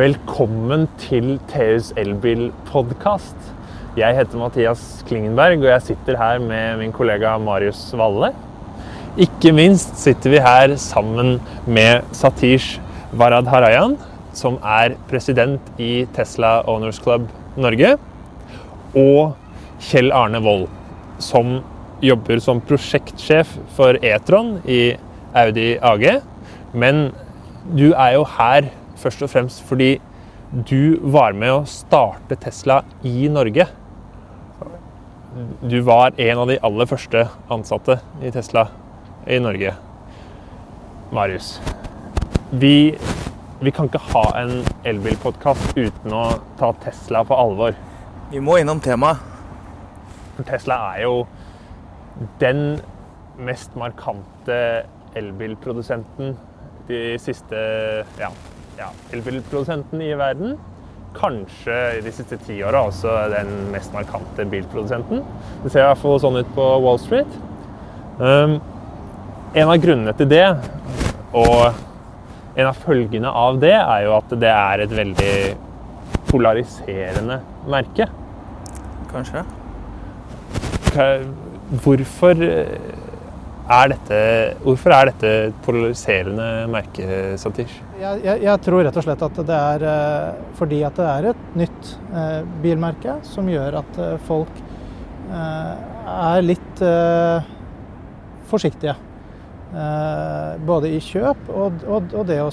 Velkommen til TUs elbilpodkast. Jeg heter Mathias Klingenberg, og jeg sitter her med min kollega Marius Valle. Ikke minst sitter vi her sammen med Satish Varad Harayan, som er president i Tesla Owners Club Norge, og Kjell Arne Wold, som jobber som prosjektsjef for E-tron i Audi AG. Men du er jo her først og fremst fordi du var med å starte Tesla i Norge. Du var en av de aller første ansatte i Tesla i Norge. Marius, vi, vi kan ikke ha en elbilpodkast uten å ta Tesla på alvor. Vi må innom temaet. Tesla er jo den mest markante elbilprodusenten de siste ja, ja, elbilprodusenten i verden. Kanskje i de siste ti åra også den mest markante bilprodusenten. Det ser i hvert fall sånn ut på Wall Street. Um, en av grunnene til det, og en av følgene av det, er jo at det er et veldig polariserende merke. Kanskje. Hvorfor er dette, hvorfor er dette et polariserende merke, Satish? Jeg, jeg, jeg, tror rett og slett at det er eh, fordi at det er et nytt eh, bilmerke som gjør at eh, folk er litt forsiktige. både i kjøp og, og, og det å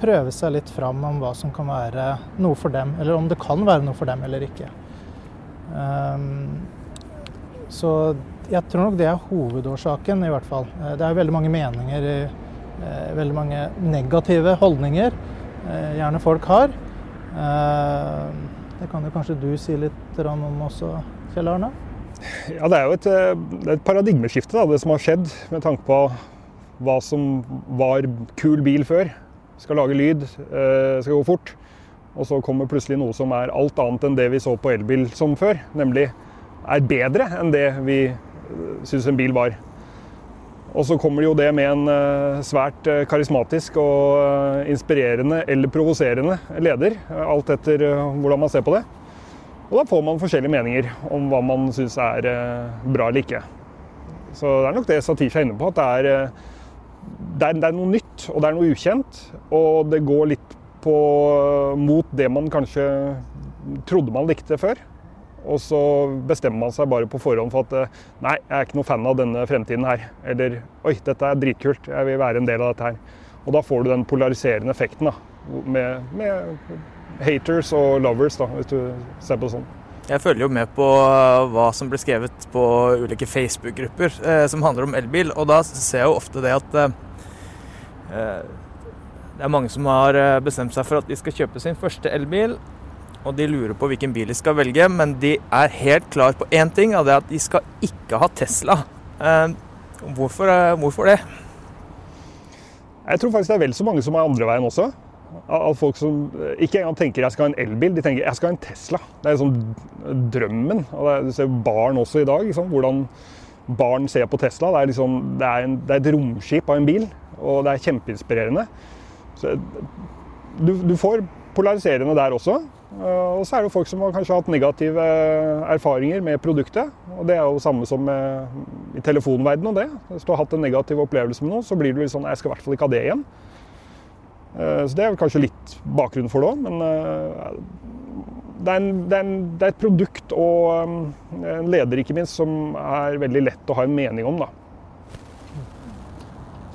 prøve seg litt fram om hva som kan være noe for dem, eller om det kan være noe for dem eller ikke. så jeg tror nok det er hovedårsaken, i hvert fall. Eh, det er veldig mange meninger, eh, veldig mange negative holdninger eh, gjerne folk har. Det kan jo kanskje du si litt om også, Kjell Arne? Ja, Det er jo et, er et paradigmeskifte, da, det som har skjedd, med tanke på hva som var kul bil før. Skal lage lyd, skal gå fort. Og så kommer plutselig noe som er alt annet enn det vi så på elbil som før. Nemlig er bedre enn det vi syns en bil var. Og så kommer det jo det med en eh, svært eh, karismatisk og eh, inspirerende eller provoserende leder. Alt etter hvordan man ser på det. Og da får man forskjellige meninger om hva man syns er bra eller ikke. Så det er nok det Satish er inne på, at det er, det er, det er noe nytt og det er noe ukjent. Og det går litt på, mot det man kanskje trodde man likte før. Og så bestemmer man seg bare på forhånd for at eh, nei, jeg er ikke noe fan av denne fremtiden her. Eller oi, dette er dritkult, jeg vil være en del av dette her. Og da får du den polariserende effekten da, med, med haters og lovers, da, hvis du ser på det sånn. Jeg følger jo med på eh, hva som blir skrevet på ulike Facebook-grupper eh, som handler om elbil, og da ser jeg jo ofte det at eh, eh det er mange som har bestemt seg for at de skal kjøpe sin første elbil, og de lurer på hvilken bil de skal velge, men de er helt klar på én ting, og det er at de skal ikke ha Tesla. Eh, hvorfor, eh, hvorfor, det? Jeg tror faktisk det er vel så mange som er andre veien også. Av folk som ikke engang tenker jeg skal ha en elbil, de tenker jeg skal ha en Tesla. Det er liksom drømmen. Er, du ser barn også i dag. Liksom, hvordan barn ser på Tesla. Det er, liksom, det, er en, det er, et romskip av en bil, og det er kjempeinspirerende. Så, du, du får polariserende der også. Eh, og så er det jo folk som har kanskje hatt negative erfaringer med produktet. Og det er jo samme som i telefonverdenen og det. Hvis du har hatt en negativ opplevelse med noe, så blir du litt sånn Jeg skal i hvert fall ikke ha det igjen. Eh, så det er kanskje litt bakgrunn for det òg, men eh, det er, en, det, er en, det er, et produkt og en leder ikke minst som er veldig lett å ha en mening om. da.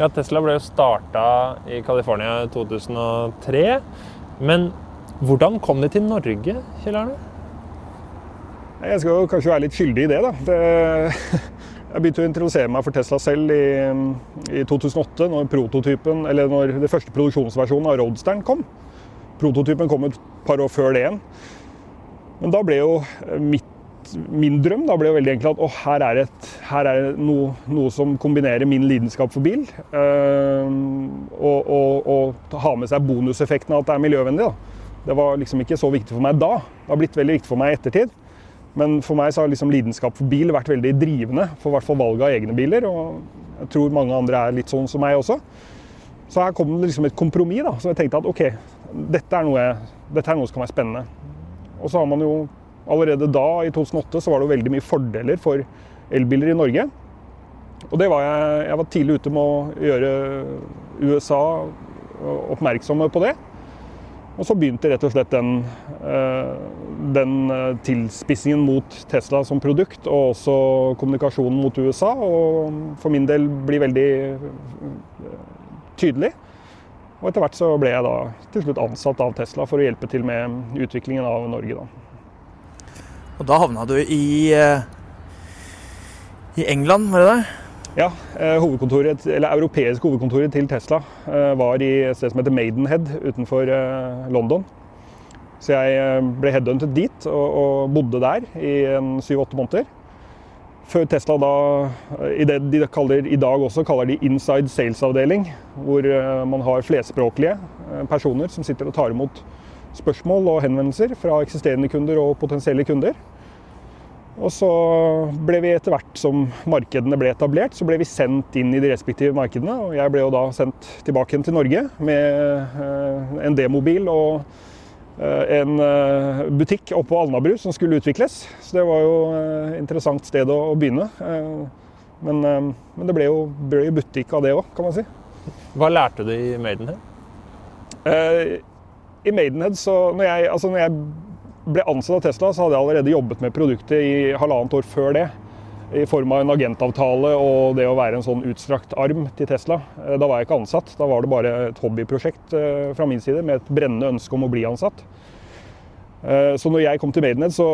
Ja, Tesla ble jo starta i California i 2003. Men hvordan kom det til Norge, Kjell Arne? Jeg skal jo kanskje være litt skyldig i det, da. Det, jeg begynte å introdusere meg for Tesla selv i, i 2008, når når det første produksjonsversjonen av Roadsteren kom. Prototypen kom et par år før det igjen. Men da ble jo mitt min drøm da ble jo veldig enkelt at å, her er, et, her er noe, noe, som kombinerer min lidenskap for bil, øh, og, og, og ha med seg bonuseffekten av at det er miljøvennlig. Da. Det var liksom ikke så viktig for meg da. Det har blitt veldig viktig for meg i ettertid. Men for meg så har liksom lidenskap for bil vært veldig drivende for hvert fall valget av egne biler. Og jeg tror mange andre er litt sånn som meg også. Så her kom det liksom et kompromiss da, så jeg tenkte at ok, dette er noe, dette er noe som kan være spennende. Og så har man jo allerede da, i 2008, så var det jo veldig mye fordeler for elbiler i Norge. Og det var jeg, jeg var tidlig ute med å gjøre USA oppmerksomme på det. Og så begynte rett og slett den, eh, den eh, tilspissingen mot Tesla som produkt, og også kommunikasjonen mot USA. Og for min del blir veldig eh, tydelig. Og etter hvert så ble jeg da til slutt ansatt av Tesla for å hjelpe til med utviklingen av Norge. da. Og da havna du i, i England, var det det? Ja, hovedkontoret, eller europeiske hovedkontoret til Tesla var i et sted som heter Maidenhead utenfor London. Så jeg ble headhuntet dit og bodde der i syv-åtte måneder. Før Tesla da, i det de kaller, i dag også kaller de inside sales-avdeling, hvor man har flerspråklige personer som sitter og tar imot spørsmål og henvendelser fra eksisterende kunder og potensielle kunder. Og så ble vi etter hvert som markedene ble etablert, så ble vi sendt inn i de respektive markedene. Og jeg ble jo da sendt tilbake igjen til Norge med en D-mobil og en butikk oppå Alnabru som skulle utvikles. Så det var jo et interessant sted å begynne. Men, men det ble jo, ble jo butikk av det òg, kan man si. Hva lærte du i Maidenhead? I Maidenhead, så når jeg, altså når jeg ble ansatt av Tesla, så hadde jeg allerede jobbet med produktet i halvannet år før det. I form av en agentavtale og det å være en sånn utstrakt arm til Tesla. Da var jeg ikke ansatt. Da var det bare et hobbyprosjekt fra min side med et brennende ønske om å bli ansatt. Så når jeg kom til Maidenhead, så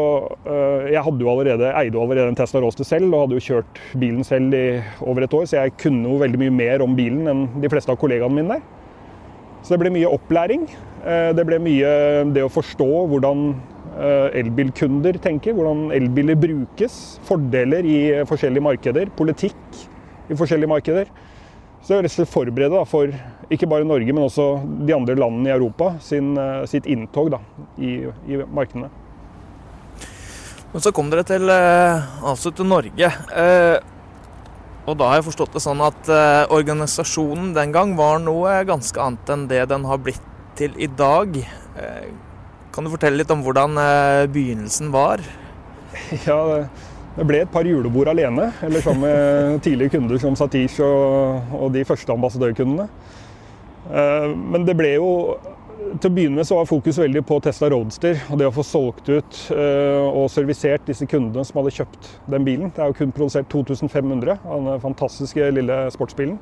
Jeg hadde jo allerede, eide jo allerede en Tesla Roadster selv og hadde jo kjørt bilen selv i over et år, så jeg kunne jo veldig mye mer om bilen enn de fleste av kollegaene mine der. Så det ble mye opplæring. Det ble mye det å forstå hvordan elbilkunder tenker, hvordan elbiler brukes, fordeler i forskjellige markeder, politikk i forskjellige markeder. Så og slett forberede da, for ikke bare Norge, men også de andre landene i Europa sin, sitt inntog da, i, i, markedene. Men så kom dere til, altså til Norge. Og da har jeg forstått det sånn at organisasjonen den gang var noe ganske annet enn det den har blitt til i dag. Kan du fortelle litt om hvordan begynnelsen var? Ja, det ble et par julebord alene, eller sammen med tidligere kunder som Satish og, og de første ambassadørkundene. Men det ble jo Til å begynne med så var fokus veldig på Tesla Roadster og det å få solgt ut og servisert disse kundene som hadde kjøpt den bilen. Det er jo kun produsert 2500 av den fantastiske lille sportsbilen.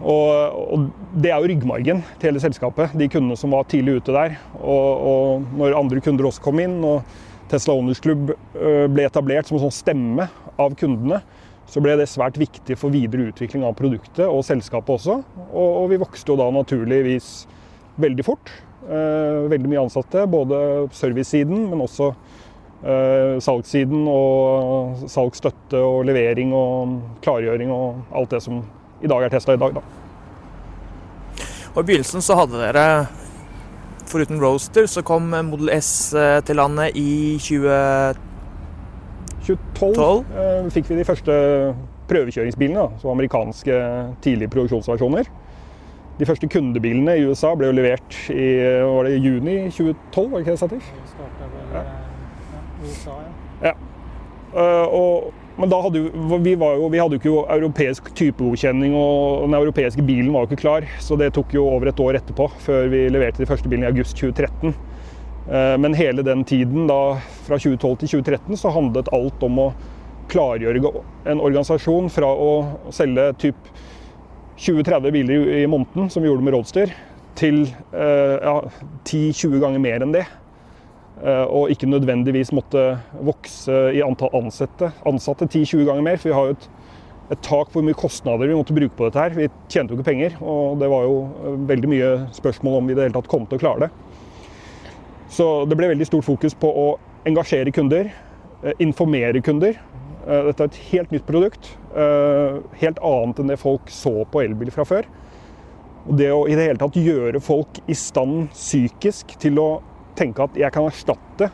Og, og, Det er jo ryggmargen til hele selskapet, de kundene som var tidlig ute der. Og, og når andre kunder også kom inn, og Tesla Owners Club ble etablert som en sånn stemme av kundene, så ble det svært viktig for videre utvikling av produktet og selskapet også. Og, og vi vokste jo da naturligvis veldig fort. veldig mye ansatte, både servicesiden, men også salgssiden og salgsstøtte og levering og klargjøring og alt det som i dag er Tesla i dag, da. Og I begynnelsen så hadde dere, foruten Roaster, så kom Model S til landet i 2012. 2012 eh, fikk vi de første prøvekjøringsbilene, da, så amerikanske tidlige produksjonsversjoner. De første kundebilene i USA ble jo levert i var det juni 2012, var det ikke det, starta ja. Ja, USA, ja. ja. Uh, og men da hadde vi, jo, vi hadde jo ikke europeisk typegodkjenning, og den europeiske bilen var jo ikke klar. Så det tok jo over et år etterpå, før vi leverte de første bilene i august 2013. Men hele den tiden, da, fra 2012 til 2013, så handlet alt om å klargjøre en organisasjon fra å selge typ 20-30 biler i måneden, som vi gjorde med Roadster, til ja, 10-20 ganger mer enn det. Og ikke nødvendigvis måtte vokse i antall ansatte, ansatte 10-20 ganger mer. For vi har jo et, et, tak på hvor mye kostnader vi måtte bruke på dette her. Vi tjente jo ikke penger, og det var jo veldig mye spørsmål om vi i det hele tatt kom til å klare det. Så det ble veldig stort fokus på å engasjere kunder, informere kunder. Dette er et helt nytt produkt. Helt annet enn det folk så på elbil fra før. Og det å i det hele tatt gjøre folk i stand psykisk til å tenke at jeg kan erstatte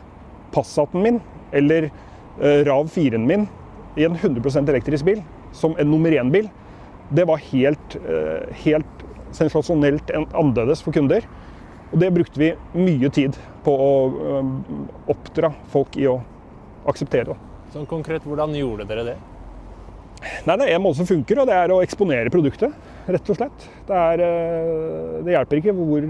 Passaten min eller Rav 4-en min i en 100% elektrisk bil som en nummer én-bil, det var helt, helt sensasjonelt annerledes for kunder. Og det brukte vi mye tid på å oppdra folk i å akseptere. Sånn konkret, hvordan gjorde dere det? Nei, Det er en måte som funker, og det er å eksponere produktet, rett og slett. Det, er, det hjelper ikke hvor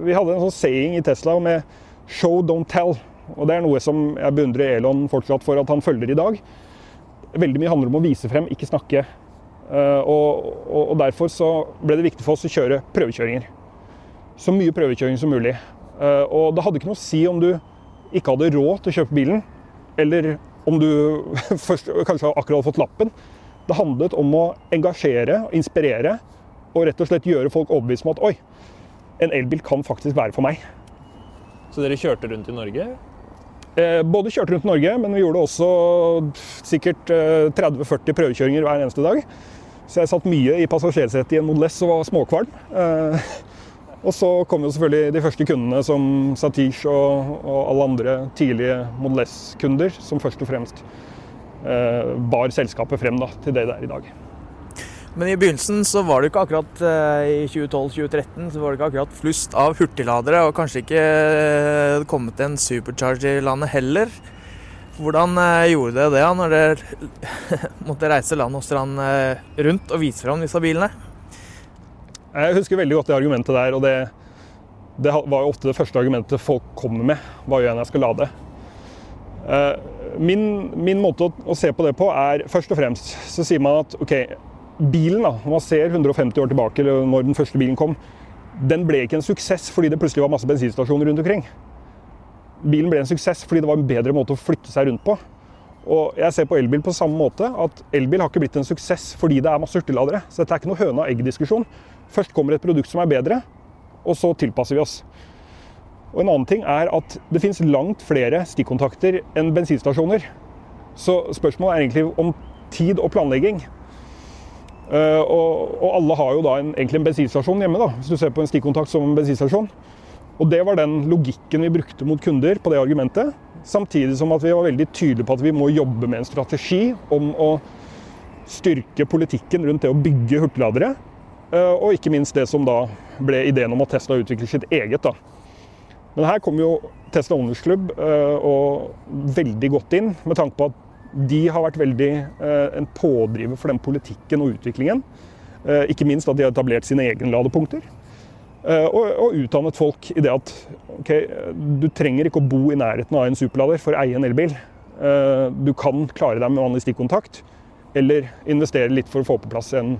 Vi hadde en sånn saying i Tesla med 'show, don't tell'. Og Det er noe som jeg beundrer Elon fortsatt for at han følger i dag. Veldig mye handler om å vise frem, ikke snakke. Og, og, og Derfor så ble det viktig for oss å kjøre prøvekjøringer så mye prøvekjøring som mulig. Eh, og det hadde ikke noe å si om du ikke hadde råd til å kjøpe bilen, eller om du først kanskje akkurat fått lappen. Det handlet om å engasjere, inspirere og rett og slett gjøre folk overbevist om at oi, en elbil kan faktisk være for meg. Så dere kjørte rundt i Norge? Eh, både kjørte rundt i Norge, men vi gjorde også sikkert 30-40 eh, prøvekjøringer hver eneste dag. Så jeg satt mye i passasjersetet i en Model S og var småkvalm. Og så kom jo selvfølgelig de første kundene som Satish og, og alle andre tidlige Model S-kunder, som først og fremst eh, bar selskapet frem da, til det det er i dag. Men i begynnelsen så var det ikke akkurat eh, i 2012-2013 så var det ikke akkurat flust av hurtigladere, og kanskje ikke eh, kommet en supercharger i landet heller. Hvordan eh, gjorde dere det da, når dere måtte reise land og strand rundt og vise fram disse bilene? Jeg husker veldig godt det argumentet der. og det, det var jo ofte det første argumentet folk kommer med. Hva gjør jeg når jeg skal lade? Min, min måte å, å, se på det på er først og fremst så sier man at ok, bilen, da, når man ser 150 år tilbake, eller når den første bilen kom, den ble ikke en suksess fordi det plutselig var masse bensinstasjoner rundt omkring. Bilen ble en suksess fordi det var en bedre måte å flytte seg rundt på. Og jeg ser på elbil på samme måte, at elbil har ikke blitt en suksess fordi det er masse hurtigladere. Så dette er ikke noe høna og egg-diskusjon. Først kommer et produkt som er bedre, og så tilpasser vi oss. Og En annen ting er at det finnes langt flere stikkontakter enn bensinstasjoner. Så spørsmålet er egentlig om tid og planlegging. Uh, og, og, alle har jo da en, egentlig en bensinstasjon hjemme, da, hvis du ser på en stikkontakt som en bensinstasjon. Og det var den logikken vi brukte mot kunder på det argumentet. Samtidig som at vi var veldig tydelige på at vi må jobbe med en strategi om å styrke politikken rundt det å bygge hurtigladere. Eh, og ikke minst det som da ble ideen om at Tesla utvikler sitt eget. da. Men her kom jo Tesla Owners Club og veldig godt inn, med tanke på at de har vært veldig uh, en pådriver for den politikken og utviklingen. Uh, ikke minst at de har etablert sine egne ladepunkter. Og, og, utdannet folk i det at okay, du trenger ikke å bo i nærheten av en superlader for å eie en elbil. Du kan klare deg med vanlig stikkontakt, eller investere litt for å få på plass en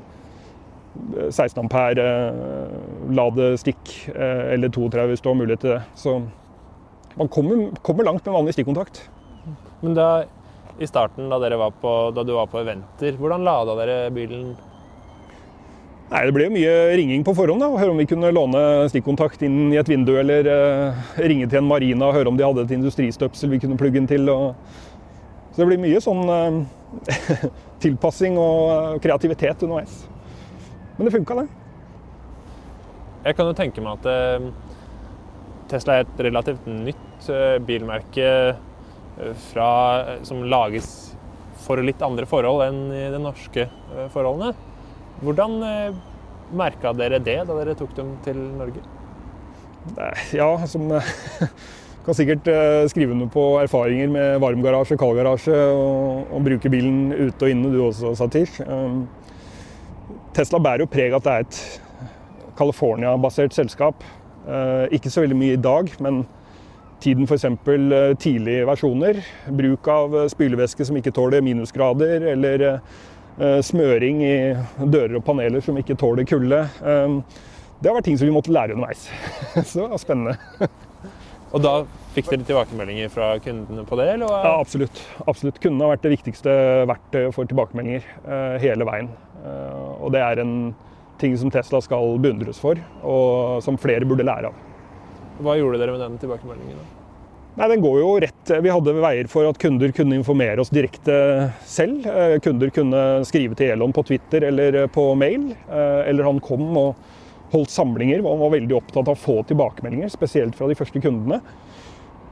16 ampere eh, ladestikk eh, eller 32 hvis du har mulighet til det. Så man kommer, kommer langt med vanlig stikkontakt. Men da, i starten, da, var på, da du var på eventer, hvordan lada dere bilen? Nei, Det ble jo mye ringing på forhånd. da, Høre om vi kunne låne stikkontakt inn i et vindu, eller uh, ringe til en marina og høre om de hadde et industristøpsel vi kunne plugge inn til. Og... Så det blir mye sånn uh, tilpassing og kreativitet underveis. Men det funka, det. Jeg kan jo tenke meg at eh, Tesla er et relativt nytt eh, bilmerke eh, fra, som lages for litt andre forhold enn i de norske forholdene. Hvordan merka dere det da dere tok dem til Norge? Ja, som kan sikkert skrive under på erfaringer med varmgarasje, kaldgarasje og, og bruke bilen ute og inne, du også, Satish. Tesla bærer jo preg av at det er et California-basert selskap. Eh, ikke så veldig mye i dag, men tiden f.eks. Eh, tidlige versjoner. Bruk av eh, spylevæske som ikke tåler minusgrader, eller smøring i dører og paneler som ikke tåler kulde. Det har vært ting som vi måtte lære underveis. Så det var spennende. Og da fikk dere tilbakemeldinger fra kundene på det? Eller? Ja, absolutt. absolutt. Kundene har vært det viktigste verktøyet for tilbakemeldinger hele veien. Eh, og det er en ting som Tesla skal beundres for, og som flere burde lære av. Hva gjorde dere med den tilbakemeldingen? da? Nei, den går jo rett. Vi hadde veier for at kunder kunne informere oss direkte selv. Eh, kunder kunne skrive til Elon på Twitter eller på mail. Eh, eller han kom og holdt samlinger og var veldig opptatt av å få tilbakemeldinger, spesielt fra de første kundene.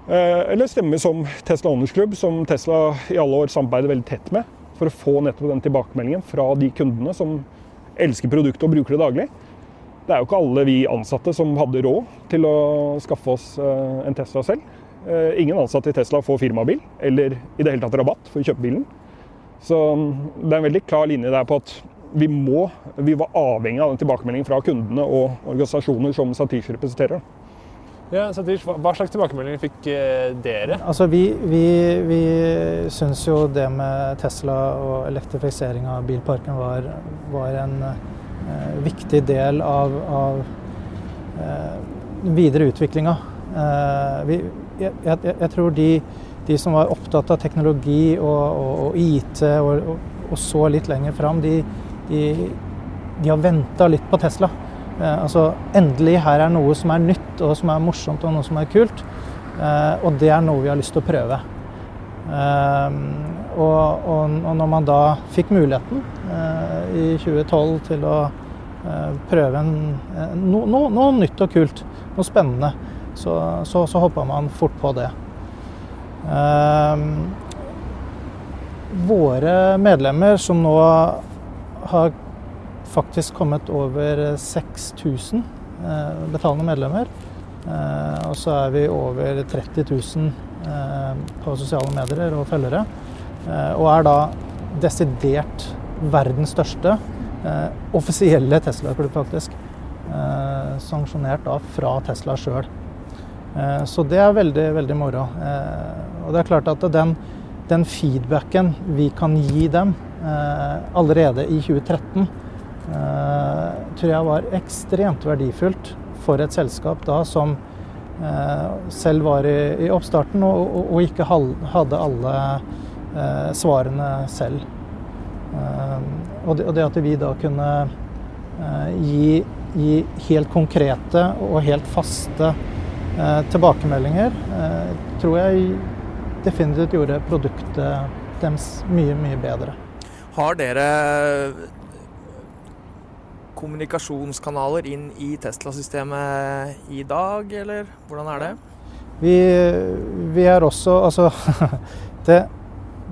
Eller stemme som Tesla Owners Club, som Tesla i alle år samarbeider veldig tett med for å få nettopp den tilbakemeldingen fra de kundene som elsker produktet og bruker det daglig. Det er jo ikke alle vi ansatte som hadde råd til å skaffe oss eh, en Tesla selv. Eh, ingen ansatte i Tesla får firmabil, eller i det hele tatt rabatt for å kjøpe bilen. Så mm, det er en veldig klar linje der på at vi må, vi var avhengig av den tilbakemeldingen fra kundene og organisasjoner som Satish representerer. Ja, Satish, hva, slags tilbakemeldinger fikk eh, dere? Altså, vi, vi, vi syns jo det med Tesla og elektrifisering av bilparken var, var en eh, viktig del av, av eh, videre utviklinga. Eh, jeg, jeg, jeg, tror de, de, som var opptatt av teknologi og, og, og IT og, og, så litt lenger fram, de, de, de har venta litt på Tesla. Eh, altså, endelig her er noe som er nytt og som er morsomt og noe som er kult. Eh, og det er noe vi har lyst til å prøve. Eh, og, og, og når man da fikk muligheten i 2012 til å prøve en, no, no, noe nytt og kult, noe spennende, så, så, så hoppa man fort på det. Våre medlemmer som nå har faktisk kommet over 6000 eh, betalende medlemmer. Eh, og så er vi over 30 000 eh, på sosiale medier og følgere. Og er da desidert verdens største offisielle Tesla-klubb, faktisk. Sanksjonert da fra Tesla sjøl. Så det er veldig, veldig moro. Og det er klart at den, den feedbacken vi kan gi dem allerede i 2013 Eh, tror jeg var ekstremt verdifullt for et selskap da som eh, selv var i, i oppstarten og, og, og, ikke hadde alle eh, svarene selv. Og det, og det, at vi da kunne gi, gi, helt konkrete og helt faste tilbakemeldinger, tror jeg definitivt gjorde produktet deres mye, mye bedre. Har dere kommunikasjonskanaler inn i Tesla-systemet i dag, eller hvordan er det? Vi, vi er også Altså, det,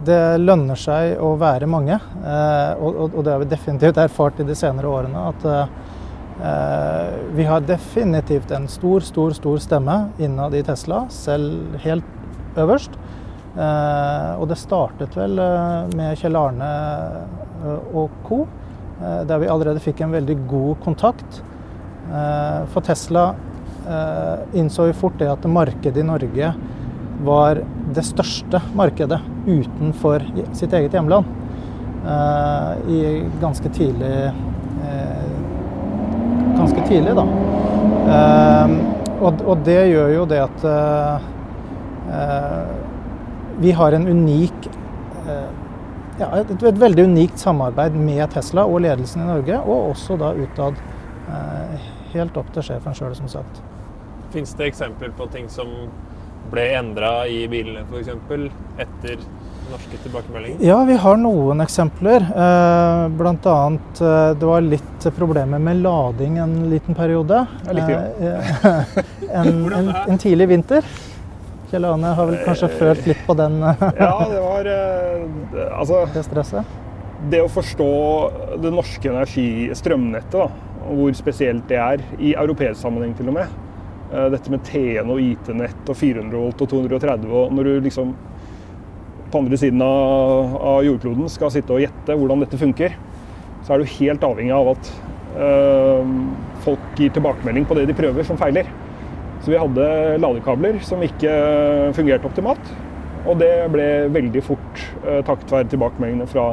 det, lønner seg å være mange. Eh, og, det har vi definitivt erfart i de senere årene. At eh, vi har definitivt en stor, stor, stor stemme innad i Tesla, selv helt øverst. Eh, og det startet vel med Kjell Arne og co. Der vi allerede fikk en veldig god kontakt. For Tesla innså jo fort det at markedet i Norge var det største markedet utenfor sitt eget hjemland. I ganske tidlig Ganske tidlig, da. Og det gjør jo det at vi har en unik ja, et, et, veldig unikt samarbeid med Tesla og ledelsen i Norge, og også da utad. Eh, helt opp til sjefen sjøl, som sagt. Fins det eksempler på ting som ble endra i bilene f.eks. etter norske tilbakemeldinger? Ja, vi har noen eksempler. Eh, blant annet eh, det var litt problemer med lading en liten periode. Litt, ja. en, en, en tidlig vinter. Kjell Ane har vel kanskje følt litt på den Ja, det var eh, Altså Det stresset? Det å forstå det norske energi, strømnettet, da, hvor spesielt det er, i europeisk sammenheng til og med. Eh, dette med TN og IT-nett og 400 volt og 230 og Når du liksom på andre siden av, av jordkloden skal sitte og gjette hvordan dette funker, så er du helt avhengig av at øh, folk gir tilbakemelding på det de prøver, som feiler. Så vi hadde ladekabler som ikke fungerte optimalt. Og det ble veldig fort eh, takket være tilbakemeldingene fra,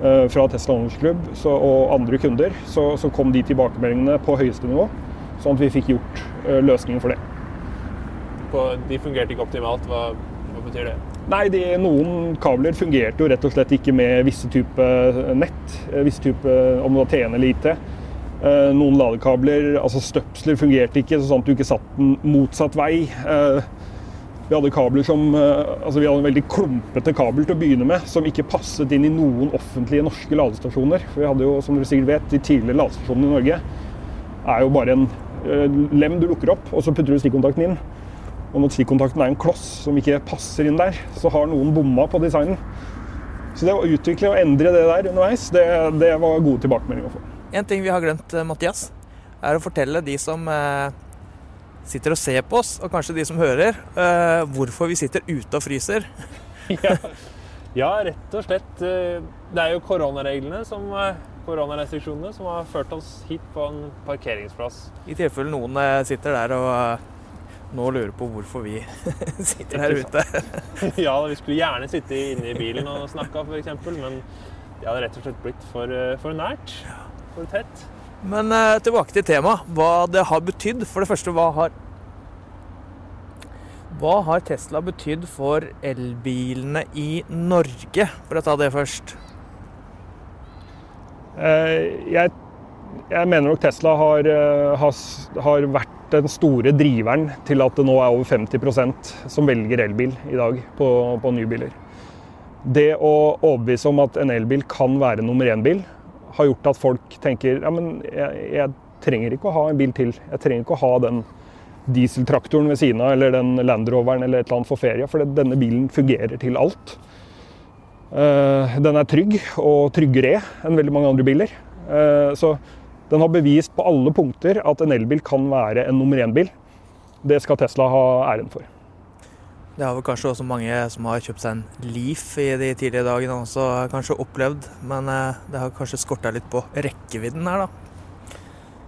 eh, fra Tesla Ownersklubb og andre kunder. Så, så, kom de tilbakemeldingene på høyeste nivå, sånn at vi fikk gjort løsningen løsninger for det. På, de fungerte ikke optimalt. Hva, hva betyr det? Nei, de, Noen kabler fungerte jo rett og slett ikke med visse type nett. Visse type, om det var TN eller IT. Eh, noen ladekabler, altså støpsler, fungerte ikke, sånn at du ikke satt den motsatt vei. Eh, vi hadde kabler som, eh, altså vi hadde en veldig klumpete kabel til å begynne med, som ikke passet inn i noen offentlige norske ladestasjoner. For vi hadde jo, som dere sikkert vet, de tidligere ladestasjonene i Norge er jo bare en lem du lukker opp, og så putter du stikkontakten inn. Og når stikkontakten er en kloss som ikke passer inn der, så har noen bomma på designen. Så det å utvikle og endre det der underveis, det, det var gode tilbakemeldinger å få. En ting vi har glemt, eh, Mathias. er å fortelle de som eh, sitter og ser på oss, og kanskje de som hører, eh, hvorfor vi sitter ute og fryser. ja. ja, rett og slett. eh, Det er jo koronareglene som eh, koronarestriksjonene som har ført oss hit på en parkeringsplass. I tilfelle noen eh, sitter der og eh, nå lurer på hvorfor vi sitter her ute. ja, vi skulle gjerne sitte inne i bilen og snakka, f.eks., men det hadde rett og slett blitt for, eh, for nært. For tett. Men tilbake til temaet. Hva det har betydd. For det første, hva har Hva har Tesla betydd for elbilene i Norge, for å ta det først? Eh, jeg, jeg mener nok Tesla har, eh, har, har vært den store driveren til at det nå er over 50% som velger elbil i dag på, på nye. Det å overbevise om at en elbil kan være nummer én-bil, har gjort at folk tenker ja, men jeg, jeg trenger ikke å ha en bil til. Jeg trenger ikke å ha den dieseltraktoren ved siden av eller den Land Roveren eller et eller annet for ferie, for denne bilen fungerer til alt. Eh, Den er trygg, og tryggere enn veldig mange andre biler. Eh, Så den har bevist på alle punkter at en elbil kan være en nummer én-bil. Det skal Tesla ha æren for. Det har vel kanskje også mange som har kjøpt seg en Leaf i de tidlige dagene også kanskje opplevd, men eh, det har kanskje skorta litt på rekkevidden her, da.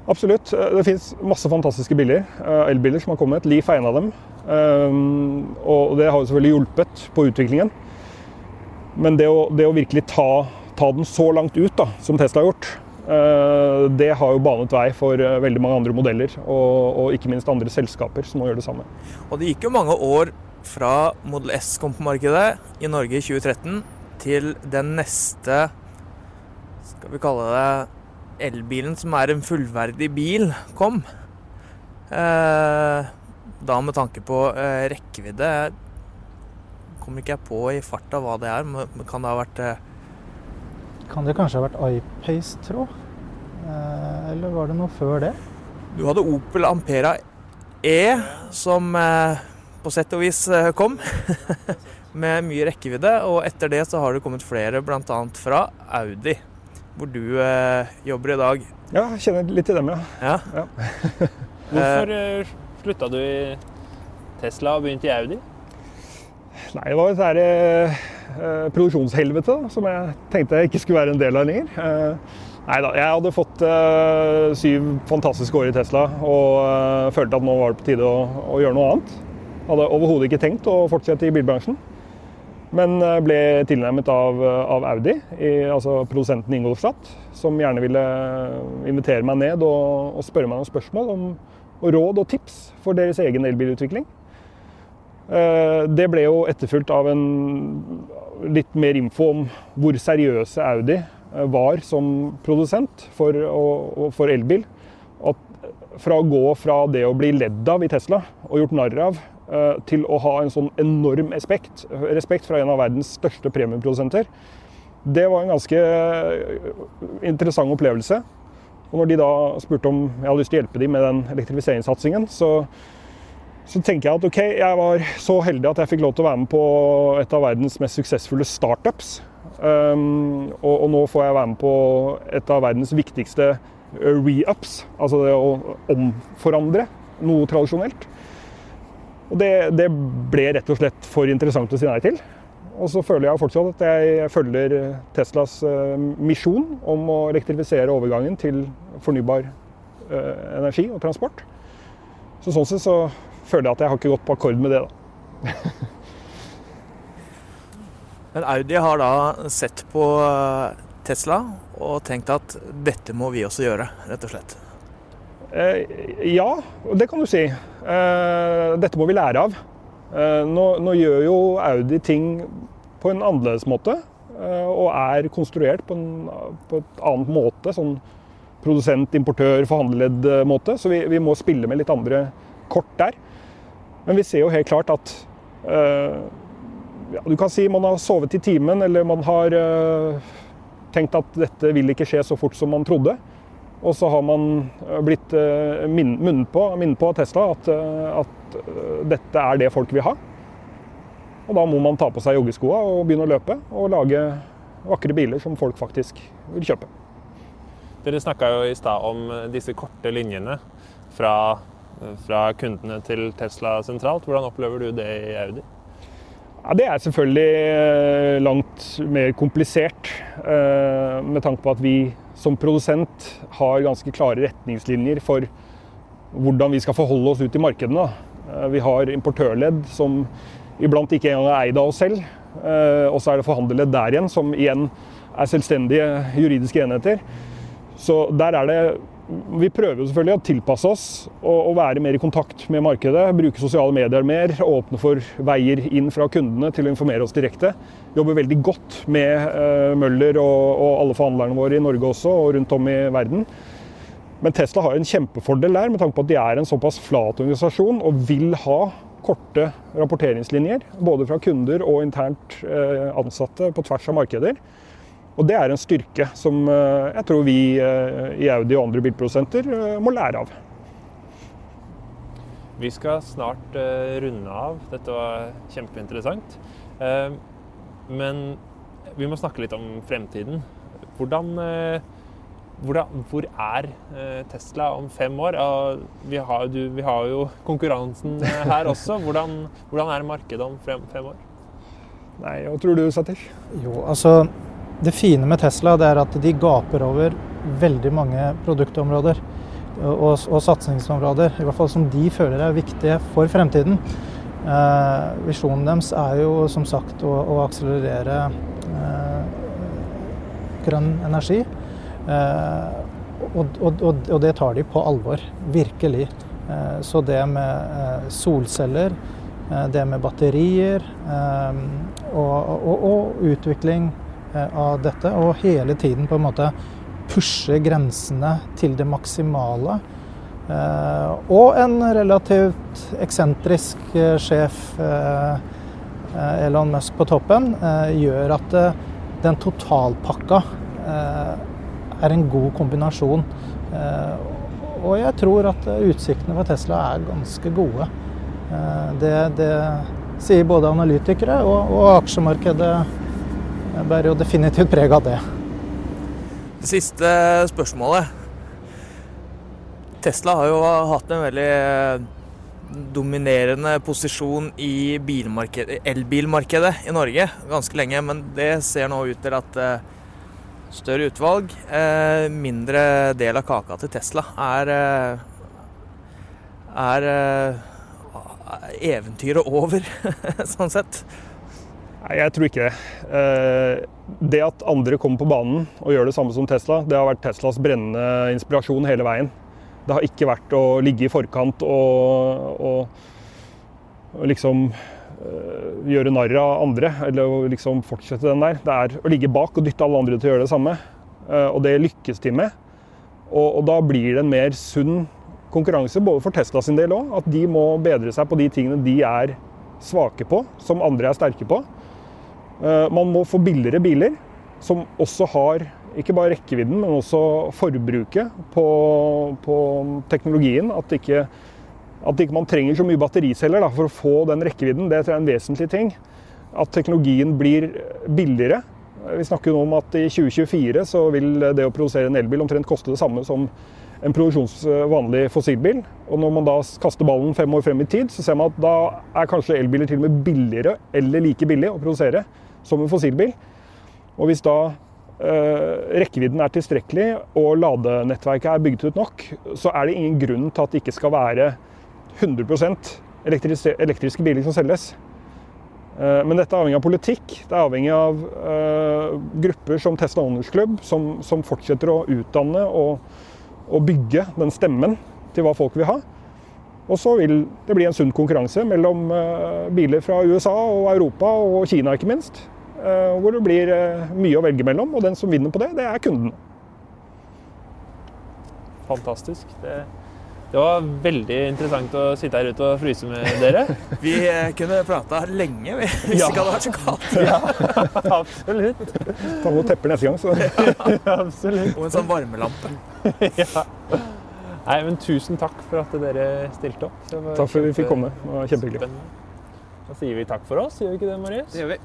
Absolutt. Det finnes masse fantastiske biler, elbiler som har kommet. Leaf er en av dem. Og det har jo selvfølgelig hjulpet på utviklingen. Men det å, det å virkelig ta, ta den så langt ut da, som Tesla har gjort, eh, det har jo banet vei for eh, veldig mange andre modeller, og, og ikke minst andre selskaper som må gjøre det samme. Og det gikk jo mange år fra Model S kom på markedet i Norge i 2013, til den neste Skal vi kalle det elbilen som er en fullverdig bil, kom. Eh, da med tanke på rekkevidde Kommer ikke jeg på i farta hva det er, men kan det ha vært eh, Kan det kanskje ha vært iPace, tro? Eh, Eller var det noe før det? Du hadde Opel Ampera E, som eh, på sett og vis eh, kom. med mye rekkevidde. Og etter det så har det kommet flere, bl.a. fra Audi, hvor du eh, jobber i dag. Ja, jeg kjenner litt til dem, ja. Ja. Ja. Hvorfor slutta du i Tesla og begynte i Audi? Nei, det var et der, eh, eh, produksjonshelvete som jeg tenkte jeg ikke skulle være en del av lenger. Eh, nei da, jeg hadde fått eh, syv fantastiske år i Tesla og eh, følte at nå var det på tide å, å gjøre noe annet. Hadde overhodet ikke tenkt å fortsette i bilbransjen. Men eh, ble tilnærmet av, av Audi, i, altså produsenten Ingolstadt, som gjerne ville invitere meg ned og, og spørre meg noen spørsmål om og råd og tips for deres egen elbilutvikling. Eh, Det ble jo etterfulgt av en litt mer info om hvor seriøse Audi eh, var som produsent for, for elbil. At fra å gå fra det å bli ledd av i Tesla og gjort narr av, eh, til å ha en sånn enorm respekt, respekt fra en av verdens største premiumprodusenter, det var en ganske interessant opplevelse. Og når de da spurte om jeg hadde lyst til å hjelpe dem med den elektrifiseringssatsingen, så så tenker jeg at ok, jeg var så heldig at jeg fikk lov til å være med på et av verdens mest suksessfulle startups. Um, og, og nå får jeg være med på et av verdens viktigste uh, re-ups, altså det å omforandre noe tradisjonelt. Og det, det ble rett og slett for interessant å si nei til. Og så føler jeg fortsatt at jeg følger Teslas uh, misjon om å elektrifisere overgangen til fornybar uh, energi og transport. Så sånn sett så føler jeg at jeg har ikke gått på akkord med det. da. Men Audi har da sett på eh, Tesla og tenkt at dette må vi også gjøre, rett og slett. Eh, ja, det kan du si. Eh, dette må vi lære av. Eh, nå, nå gjør jo Audi ting på en annerledes måte. og er konstruert på, en, på et annet måte. Sånn produsent, importør, forhandledd måte. Så vi, vi må spille med litt andre kort der. Men vi ser jo helt klart at eh, ja, Du kan si man har sovet i timen, eller man har eh, tenkt at dette vil ikke skje så fort som man trodde. Og så har man eh, blitt min- minnet på, Tesla at, at dette er det folk vil ha. Og da må man ta på seg joggeskoa og begynne å løpe og lage vakre biler som folk faktisk vil kjøpe. Dere snakka jo i stad om disse korte linjene fra, fra kundene til Tesla sentralt. Hvordan opplever du det i Audi? Ja, det er selvfølgelig langt mer komplisert, med tanke på at vi som produsent har ganske klare retningslinjer for hvordan vi skal forholde oss ut i markedene. Vi har importørledd som iblant ikke engang er eid av oss selv. Og så er det forhandlerledd der igjen, som igjen er selvstendige juridiske enheter. Så der er det Vi prøver jo selvfølgelig å tilpasse oss og, være mer i kontakt med markedet. Bruke sosiale medier mer, åpne for veier inn fra kundene til å informere oss direkte. Jobber veldig godt med uh, Møller og, alle forhandlerne våre i Norge også, og rundt om i verden. Men Tesla har en kjempefordel der, med tanke på at de er en såpass flat organisasjon og vil ha korte rapporteringslinjer. Både fra kunder og internt uh, ansatte på tvers av markeder. Og det er en styrke som eh, jeg tror vi eh, i Audi og andre bilprodusenter eh, må lære av. Vi skal snart runde av. Dette var kjempeinteressant. Men vi må snakke litt om fremtiden. Hvordan, hvordan, hvor er Tesla om fem år? Vi har, du, vi har jo konkurransen her også. Hvordan, hvordan er markedet om fem, fem år? Nei, hva tror du, Satish? Jo, altså det fine med Tesla er at de gaper over veldig mange produktområder og, og, satsingsområder, i hvert fall som de føler er viktige for fremtiden. Eh, visjonen deres er jo som sagt å, å akselerere eh, grønn energi. Eh, og, og, og, det tar de på alvor, virkelig. Eh, så det med eh, solceller, eh, det med batterier og utvikling Eh, av dette, og hele tiden på en måte pushe grensene til det maksimale. Eh, og en relativt eksentrisk eh, sjef, Elon Musk på toppen, gjør at den totalpakka er en god kombinasjon. Og jeg tror at utsiktene for Tesla er ganske gode. Det, det sier både analytikere og, og aksjemarkedet jeg bærer jo definitivt preg av det. Det siste spørsmålet. Tesla har jo hatt en veldig eh, dominerende posisjon i elbilmarkedet i Norge ganske lenge, men det ser nå ut til at eh, større utvalg, eh, mindre del av kaka til Tesla, er, er eventyret over, sånn sett. Nei, jeg tror ikke det. Eh, det at andre kommer på banen og gjør det samme som Tesla, det har vært Teslas brennende inspirasjon hele veien. Det har ikke vært å ligge i forkant og, og, og liksom uh, gjøre narr av andre, eller liksom fortsette den der. Det er å ligge bak og dytte alle andre til å gjøre det samme. Uh, og det lykkes de med. Og, og, da blir det en mer sunn konkurranse, både for Tesla sin del òg. At de må bedre seg på de tingene de er svake på, som andre er sterke på. Eh, man må få billigere biler som også har ikke bare rekkevidden, men også forbruket på, på teknologien. At ikke, at ikke man trenger så mye battericeller da, for å få den rekkevidden. Det er en vesentlig ting. At teknologien blir billigere. Vi snakker nå om at i 2024 så vil det å produsere en elbil omtrent koste det samme som en produksjonsvanlig fossilbil. Og når man da kaster ballen fem år frem i tid, så ser man at da er kanskje elbiler til og med billigere eller like billig å produsere som en fossilbil. Og hvis da eh, rekkevidden er tilstrekkelig og ladenettverket er bygd ut nok, så er det ingen grunn til at det ikke skal være 100 elektris elektriske biler som selges. Eh, men dette er avhengig av politikk. Det er avhengig av uh, grupper som Tesla Owners Club, som, som fortsetter å utdanne og, og, bygge den stemmen til hva folk vil ha. Og så vil det bli en sunn konkurranse mellom uh, biler fra USA og Europa og Kina, ikke minst. Uh, hvor det blir uh, mye å velge mellom, og den som vinner på det, det er kunden. Fantastisk. Det, det var veldig interessant å sitte her ute og fryse med dere. vi kunne prata lenge hvis ja. ikke hadde vært så kaldt. ja, absolutt. Ta noen tepper neste gang, så. ja, absolutt. Og en sånn varmelampe. ja. Nei, men Tusen takk for at dere stilte opp. Takk for at vi fikk komme. Det var kjempehyggelig. Da sier vi takk for oss, gjør vi ikke det, Marius? Det gjør vi.